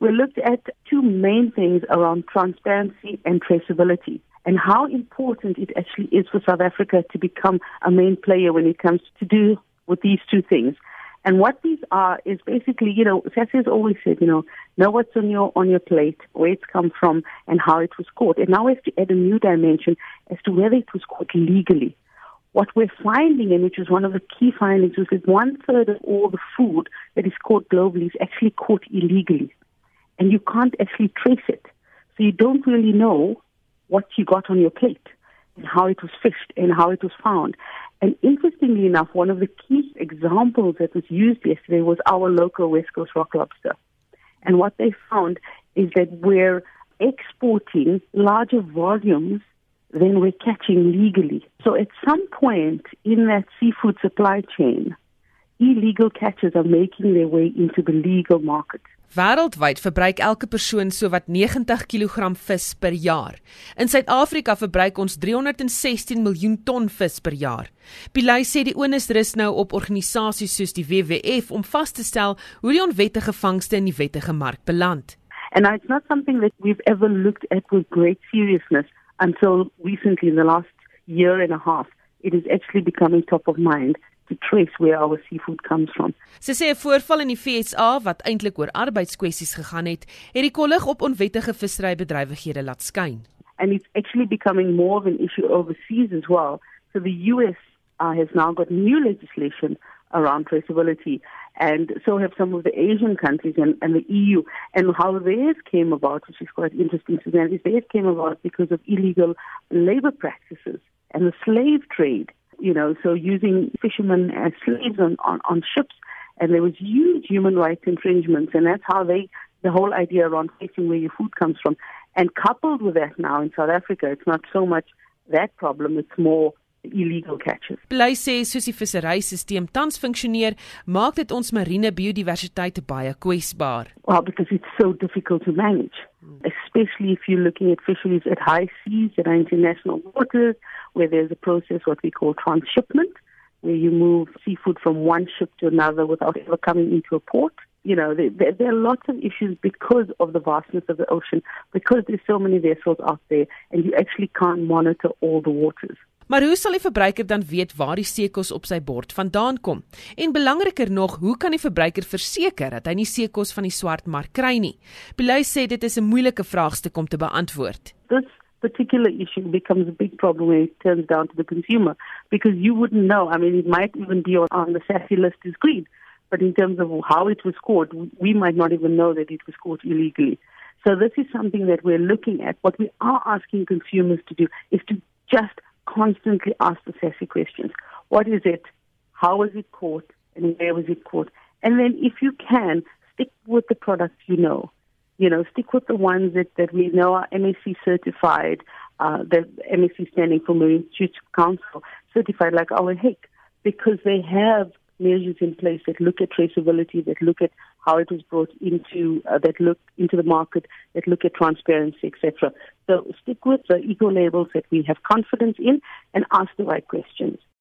we looked at two main things around transparency and traceability and how important it actually is for South Africa to become a main player when it comes to do with these two things. And what these are is basically, you know, has always said, you know, know what's on your on your plate, where it's come from, and how it was caught. And now we have to add a new dimension as to whether it was caught legally. What we're finding, and which is one of the key findings, is that one third of all the food that is caught globally is actually caught illegally, and you can't actually trace it. So you don't really know what you got on your plate and how it was fished and how it was found. And interestingly enough, one of the key examples that was used yesterday was our local West Coast rock lobster. And what they found is that we're exporting larger volumes than we're catching legally. So at some point in that seafood supply chain, illegal catches are making their way into the legal market. Wêreldwyd verbruik elke persoon sowat 90 kg vis per jaar. In Suid-Afrika verbruik ons 316 miljoen ton vis per jaar. Pilay sê die onus rus nou op organisasies soos die WWF om vas te stel hoe die onwettige vangste in die wettige mark beland. And it's not something that we've ever looked at with great seriousness until recently in the last year and a half. It is actually becoming top of mind to trace where our seafood comes from. Sy sê 'n voorval in die FSA wat eintlik oor arbeidskwessies gegaan het, het die kollig op onwettige visserybedrywighede laat skyn. And it's actually becoming more of an issue overseas as well. So the US uh, has now got new legislation around traceability and so have some of the Asian countries and, and the EU. And how theirs came about, which is quite interesting to them, is theirs came about because of illegal labor practices and the slave trade you know, so using fishermen as slaves on, on, on ships. And there was huge human rights infringements. And that's how they, the whole idea around facing where your food comes from. And coupled with that now in South Africa, it's not so much that problem, it's more illegal catches. Bly sê soos die visserysisteem tans funksioneer, maak dit ons marine biodiversiteit baie kwesbaar. Well, because it's so difficult to manage, hmm. especially if you're looking at fisheries at high seas are international waters where there's a process what we call transshipment where you move seafood from one ship to another without ever coming into a port. You know, there, there, are lots of issues because of the vastness of the ocean, because there's so many vessels out there, and you actually can't monitor all the waters. Maar hoe sal die verbruiker dan weet waar die seekos op sy bord vandaan kom? En belangriker nog, hoe kan die verbruiker verseker dat hy nie seekos van die swart mark kry nie? Belay sê dit is 'n moeilike vraagstuk om te beantwoord. This particular issue becomes a big problem when it turns down to the consumer because you wouldn't know. I mean, it might even be on the SASSI list as green, but in terms of how it was caught, we might not even know that it was caught illegally. So this is something that we're looking at. What we are asking consumers to do is to just constantly ask the SASSI questions. What is it? How was it caught? And where was it caught? And then if you can, stick with the products you know. You know, stick with the ones that, that we know are MSC certified, uh, the MSC standing for Marine Stewardship Council certified like our hake, because they have measures in place that look at traceability, that look at how it was brought into, uh, that look into the market, that look at transparency, etc. So stick with the eco labels that we have confidence in and ask the right questions.